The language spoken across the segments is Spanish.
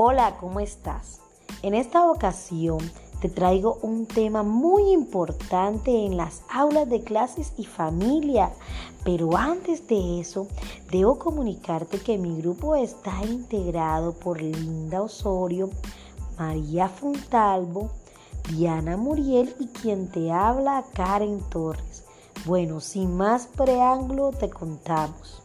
Hola, ¿cómo estás? En esta ocasión te traigo un tema muy importante en las aulas de clases y familia. Pero antes de eso, debo comunicarte que mi grupo está integrado por Linda Osorio, María Fontalvo, Diana Muriel y quien te habla, Karen Torres. Bueno, sin más preámbulo, te contamos.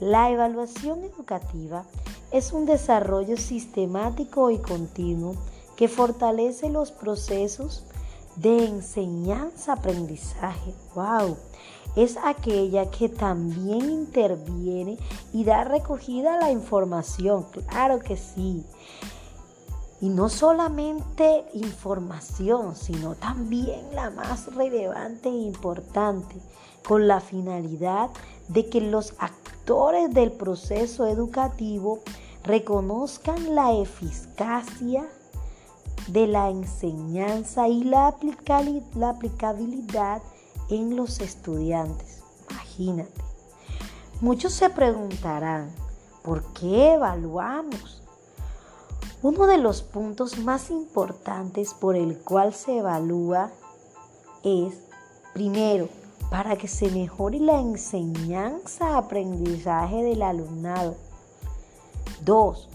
La evaluación educativa es un desarrollo sistemático y continuo que fortalece los procesos de enseñanza-aprendizaje. ¡Wow! Es aquella que también interviene y da recogida a la información. Claro que sí. Y no solamente información, sino también la más relevante e importante, con la finalidad de que los actores del proceso educativo reconozcan la eficacia de la enseñanza y la, aplicabilidad en los estudiantes. Imagínate. Muchos se preguntarán, ¿por qué evaluamos? Uno de los puntos más importantes por el cual se evalúa es, primero, para que se mejore la enseñanza-aprendizaje del alumnado. Dos,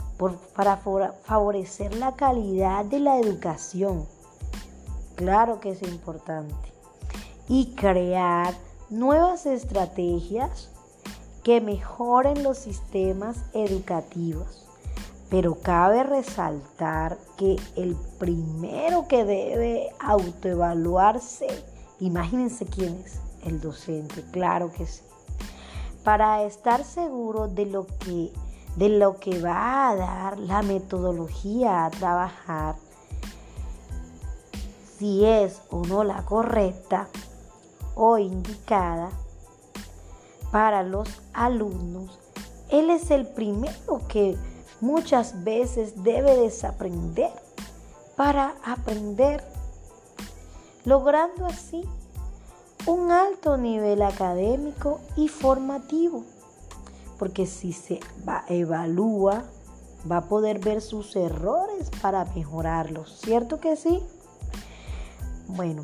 para favorecer la calidad de la educación. Claro que es importante. Y crear nuevas estrategias que mejoren los sistemas educativos. Pero cabe resaltar que el primero que debe autoevaluarse, imagínense quién es, el docente, claro que sí. Para estar seguro de lo que de lo que va a dar la metodología a trabajar, si es o no la correcta o indicada para los alumnos, él es el primero que muchas veces debe desaprender para aprender, logrando así un alto nivel académico y formativo porque si se va, evalúa, va a poder ver sus errores para mejorarlos, ¿cierto que sí? Bueno,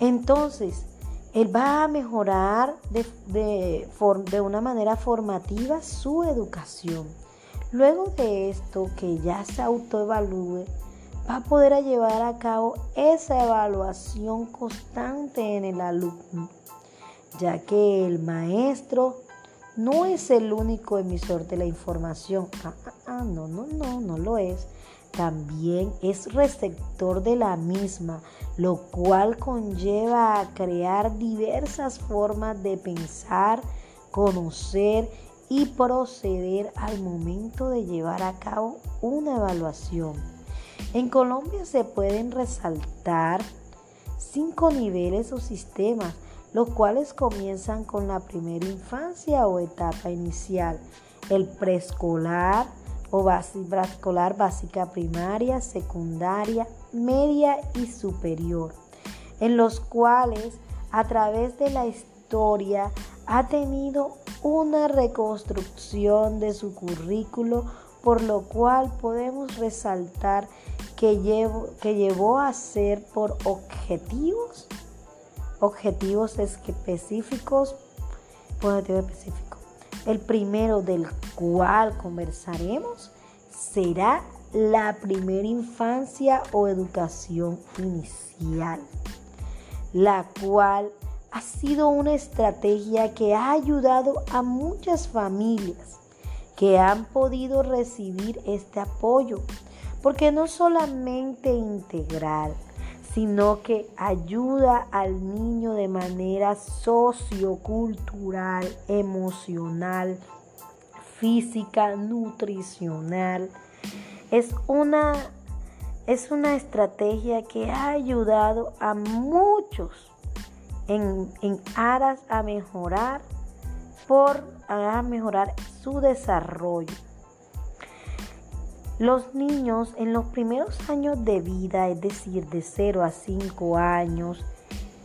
entonces, él va a mejorar de una manera formativa su educación. Luego de esto, que ya se autoevalúe, va a poder llevar a cabo esa evaluación constante en el alumno, ya que el maestro no es el único emisor de la información. Ah, ah, ah, no, no, no, no lo es. También es receptor de la misma, lo cual conlleva a crear diversas formas de pensar, conocer y proceder al momento de llevar a cabo una evaluación. En Colombia se pueden resaltar cinco niveles o sistemas los cuales comienzan con la primera infancia o etapa inicial, el preescolar o preescolar básica primaria, secundaria, media y superior, en los cuales a través de la historia ha tenido una reconstrucción de su currículo, por lo cual podemos resaltar que, que llevó a ser por objetivos objetivos específicos, específico. El primero del cual conversaremos será la primera infancia o educación inicial, la cual ha sido una estrategia que ha ayudado a muchas familias que han podido recibir este apoyo, porque no solamente integral, sino que ayuda al niño de manera sociocultural, emocional, física, nutricional. Es una, es una estrategia que ha ayudado a muchos en, en aras a mejorar por a mejorar su desarrollo. Los niños en los primeros años de vida, es decir, de 0 a 5 años,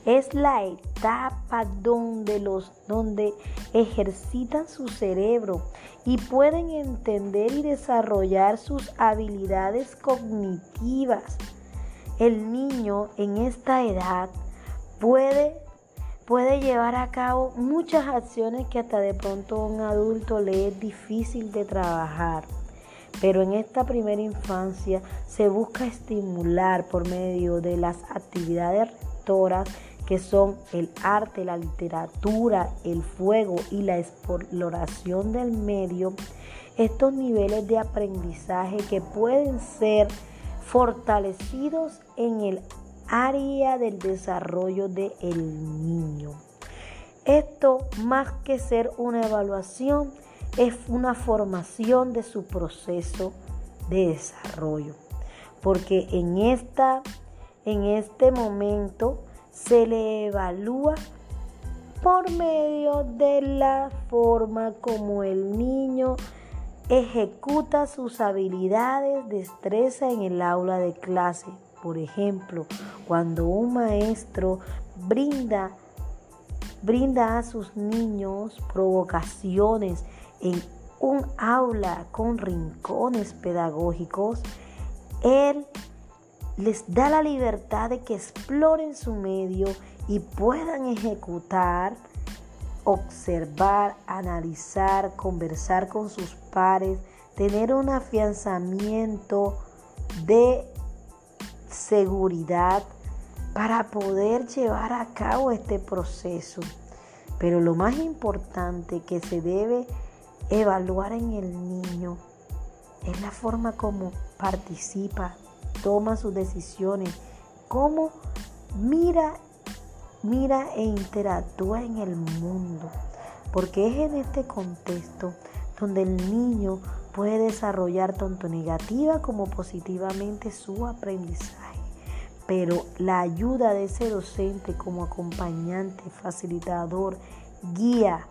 es la etapa donde los donde ejercitan su cerebro y pueden entender y desarrollar sus habilidades cognitivas. El niño en esta edad puede puede llevar a cabo muchas acciones que hasta de pronto a un adulto le es difícil de trabajar. Pero en esta primera infancia se busca estimular por medio de las actividades rectoras que son el arte, la literatura, el fuego y la exploración del medio, estos niveles de aprendizaje que pueden ser fortalecidos en el área del desarrollo del niño. Esto, más que ser una evaluación, es una formación de su proceso de desarrollo. Porque en, esta, en este momento se le evalúa por medio de la forma como el niño ejecuta sus habilidades, destreza en el aula de clase. Por ejemplo, cuando un maestro brinda, brinda a sus niños provocaciones en un aula con rincones pedagógicos, él les da la libertad de que exploren su medio y puedan ejecutar, observar, analizar, conversar con sus pares, tener un afianzamiento de seguridad para poder llevar a cabo este proceso. Pero lo más importante que se debe evaluar en el niño es la forma como participa, toma sus decisiones, cómo mira, mira e interactúa en el mundo. Porque es en este contexto donde el niño puede desarrollar tanto negativa como positivamente su aprendizaje. Pero la ayuda de ese docente como acompañante, facilitador, guía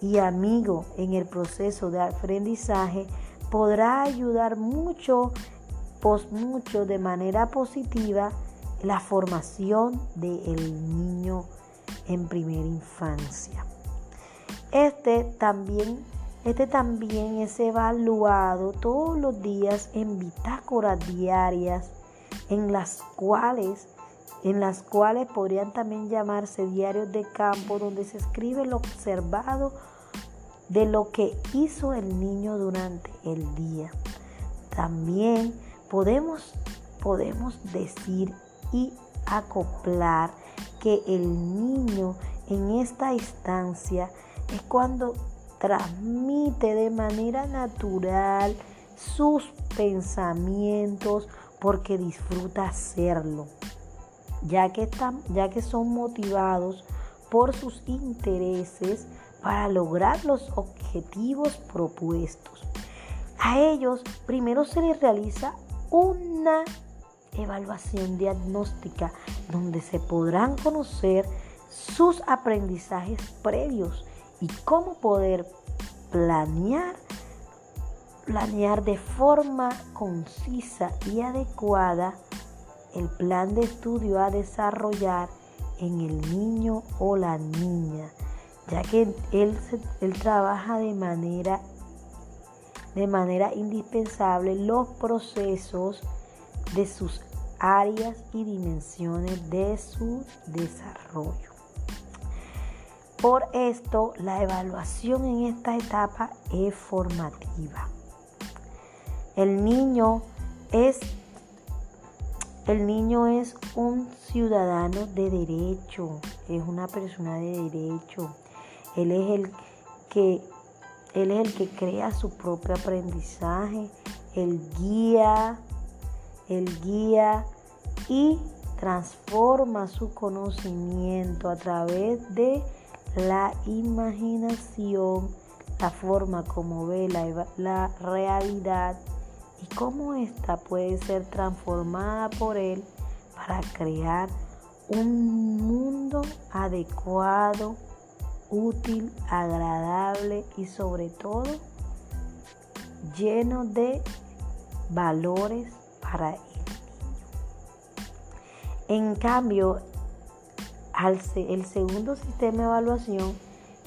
y amigo en el proceso de aprendizaje podrá ayudar mucho mucho de manera positiva la formación del niño en primera infancia. Este también, este también es evaluado todos los días en bitácoras diarias, en las cuales en las cuales podrían también llamarse diarios de campo, donde se escribe lo observado de lo que hizo el niño durante el día. También podemos, podemos decir y acoplar que el niño en esta instancia es cuando transmite de manera natural sus pensamientos porque disfruta hacerlo, ya que, están, ya que son motivados por sus intereses para lograr los objetivos propuestos. A ellos primero se les realiza una evaluación diagnóstica donde se podrán conocer sus aprendizajes previos y cómo poder planear planear de forma concisa y adecuada el plan de estudio a desarrollar en el niño o la niña, ya que él, él trabaja de manera de manera indispensable los procesos de sus áreas y dimensiones de su desarrollo. Por esto, la evaluación en esta etapa es formativa. El niño es el niño es un ciudadano de derecho, es una persona de derecho. Él es el que él es el que crea su propio aprendizaje, el guía, el guía y transforma su conocimiento a través de la imaginación, la forma como ve la, realidad y cómo ésta puede ser transformada por él para crear un mundo adecuado útil, agradable y sobre todo lleno de valores para el niño. En cambio, el segundo sistema de evaluación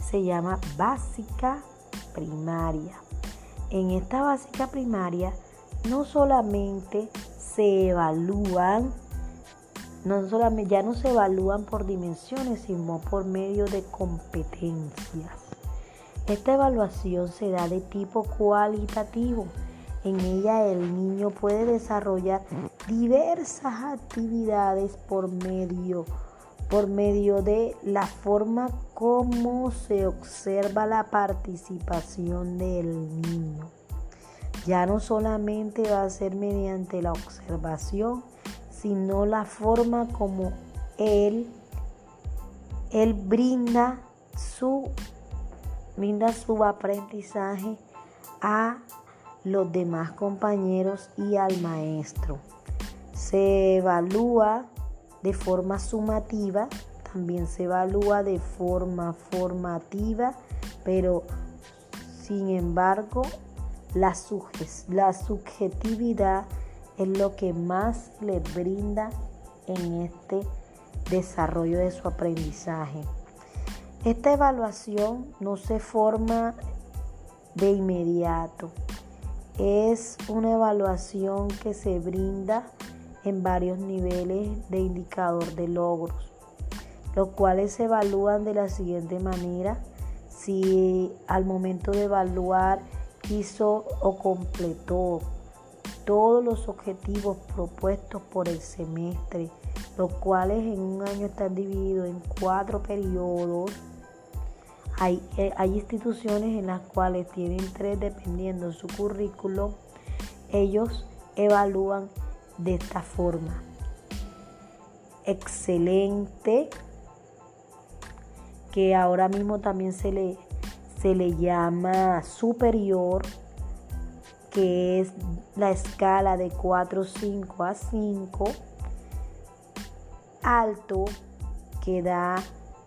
se llama básica primaria. En esta básica primaria no solamente se evalúan, no solamente, ya no se evalúan por dimensiones, sino por medio de competencias. Esta evaluación se da de tipo cualitativo. En ella el niño puede desarrollar diversas actividades por medio, por medio de la forma como se observa la participación del niño. Ya no solamente va a ser mediante la observación, sino la forma como él, él brinda su brinda su aprendizaje a los demás compañeros y al maestro. Se evalúa de forma sumativa, también se evalúa de forma formativa, pero sin embargo la, la subjetividad es lo que más le brinda en este desarrollo de su aprendizaje. Esta evaluación no se forma de inmediato. Es una evaluación que se brinda en varios niveles de indicador de logros, los cuales se evalúan de la siguiente manera. Si al momento de evaluar hizo o completó todos los objetivos propuestos por el semestre, los cuales en un año están divididos en cuatro periodos eh, hay, instituciones en las cuales tienen tres dependiendo de su currículo. Ellos evalúan de esta forma. Excelente, que ahora mismo también se le, se le llama superior, que es la escala de 4, 5 a 5. Alto, que da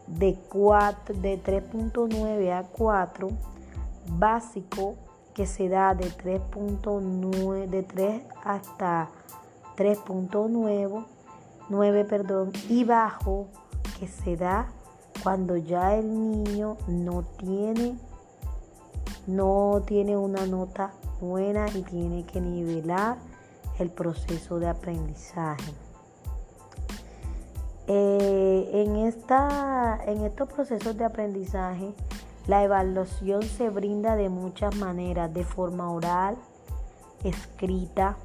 de, 4, de 3.9 a 4, básico que se da de 3.9 de 3 hasta 3.9 9, perdón, y bajo que se da cuando ya el niño no tiene no tiene una nota buena y tiene que nivelar el proceso de aprendizaje. Eh, en, esta, en estos procesos de aprendizaje, la evaluación se brinda de muchas maneras, de forma oral, escrita,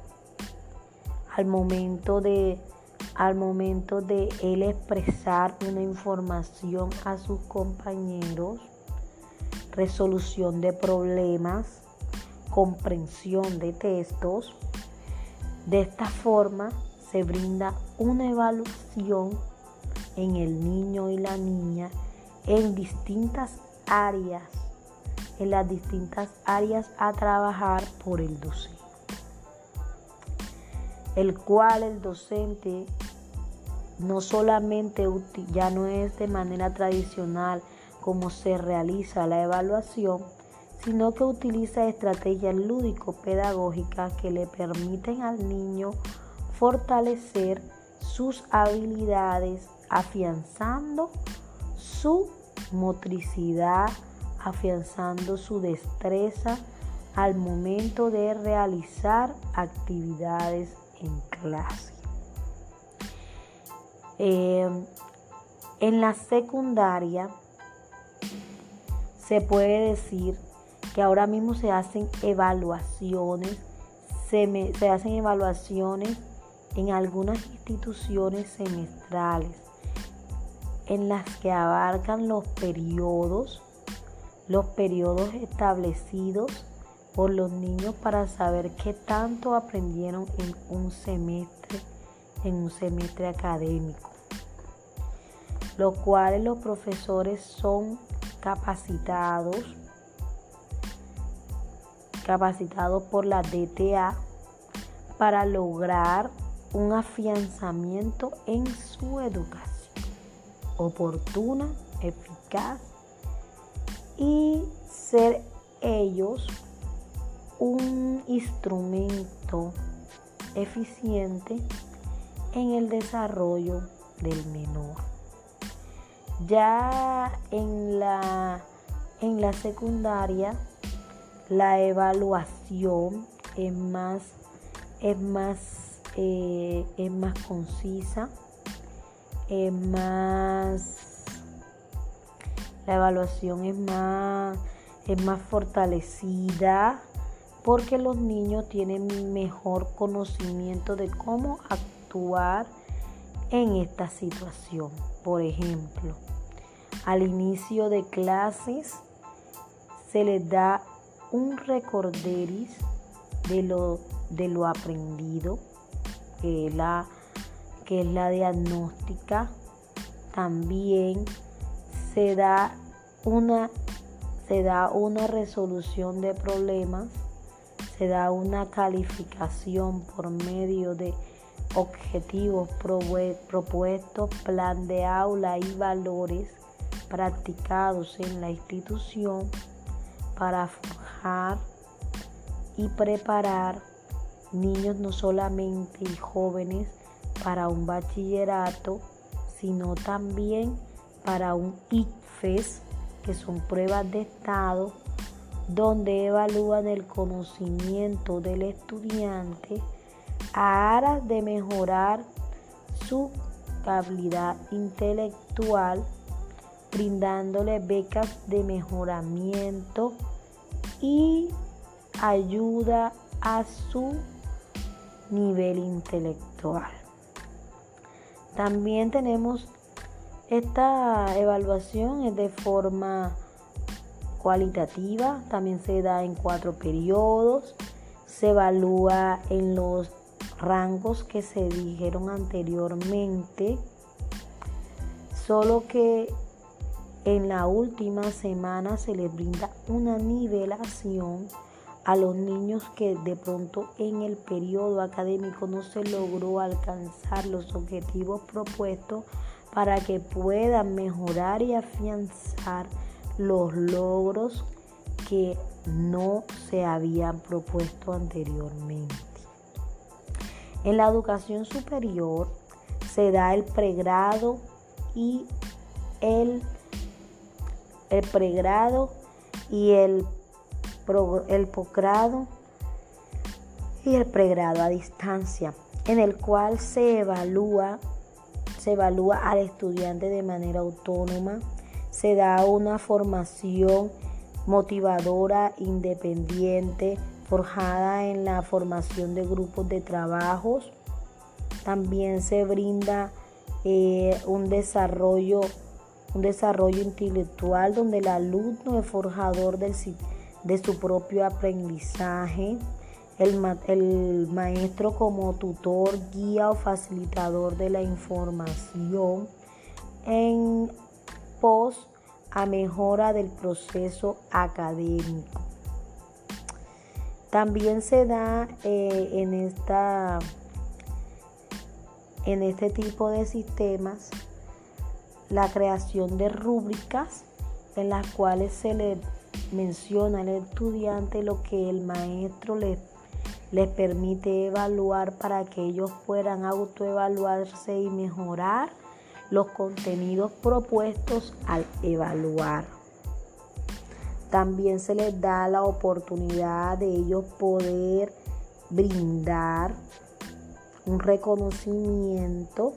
al momento de, al momento de él expresar una información a sus compañeros, resolución de problemas, comprensión de textos. De esta forma se brinda una evaluación en el niño y la niña en distintas áreas, en las distintas áreas a trabajar por el docente. El cual el docente no solamente ya no es de manera tradicional como se realiza la evaluación, sino que utiliza estrategias lúdico-pedagógicas que le permiten al niño fortalecer sus habilidades afianzando su motricidad, afianzando su destreza al momento de realizar actividades en clase. Em, en la secundaria se puede decir que ahora mismo se hacen evaluaciones, se, se hacen evaluaciones en algunas instituciones semestrales en las que abarcan los periodos, los periodos establecidos por los niños para saber qué tanto aprendieron en un semestre, en un semestre académico. Los cuales los profesores son capacitados, capacitados por la DTA para lograr un afianzamiento en su educación oportuna, eficaz y ser ellos un instrumento eficiente en el desarrollo del menor. Ya en la, en la secundaria, la evaluación es más, es más, eh, es más concisa, es más, la evaluación es más, es más fortalecida porque los niños tienen mejor conocimiento de cómo actuar en esta situación. Por ejemplo, al inicio de clases se les da un recorderis de lo, de lo aprendido, que es la, que es la diagnóstica. También se da una, se da una resolución de problemas, se da una calificación por medio de objetivos propuestos, plan de aula y valores practicados en la institución para forjar y preparar niños no solamente y jóvenes para un bachillerato, sino también para un ICFES, que son pruebas de estado, donde evalúan el conocimiento del estudiante a aras de mejorar su habilidad intelectual, brindándole becas de mejoramiento y ayuda a su nivel intelectual. También tenemos esta evaluación es de forma cualitativa, también se da en cuatro periodos, se evalúa en los rangos que se dijeron anteriormente, solo que en la última semana se les brinda una nivelación a los niños que de pronto en el periodo académico no se logró alcanzar los objetivos propuestos para que puedan mejorar y afianzar los logros que no se habían propuesto anteriormente. En la educación superior se da el pregrado y el, pregrado y el, el posgrado y el pregrado a distancia, en el cual se evalúa, se evalúa al estudiante de manera autónoma, se da una formación motivadora, independiente, forjada en la formación de grupos de trabajos. También se brinda eh, un desarrollo un desarrollo intelectual donde el alumno es forjador de su propio aprendizaje, el, el, maestro como tutor, guía o facilitador de la información en pos a mejora del proceso académico. También se da eh, en, esta, en este tipo de sistemas la creación de rúbricas en las cuales se le menciona al estudiante lo que el maestro les, les permite evaluar para que ellos puedan autoevaluarse y mejorar los contenidos propuestos al evaluar. También se les da la oportunidad de ellos poder brindar un reconocimiento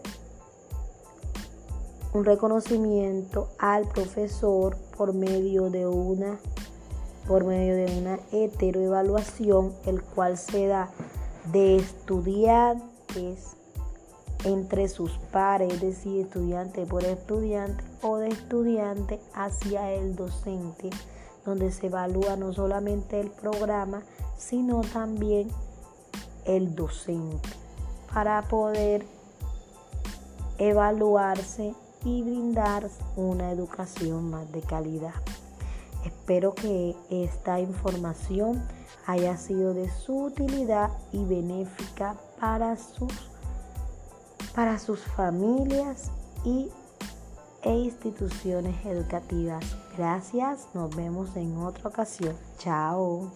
un reconocimiento al profesor por medio de una por medio de una heteroevaluación el cual se da de estudiantes entre sus pares, es decir, estudiante por estudiante o de estudiante hacia el docente donde se evalúa no solamente el programa, sino también el docente, para poder evaluarse y brindar una educación más de calidad. Espero que esta información haya sido de su utilidad y benéfica para sus, para sus familias y e instituciones educativas. Gracias, nos vemos en otra ocasión. Chao.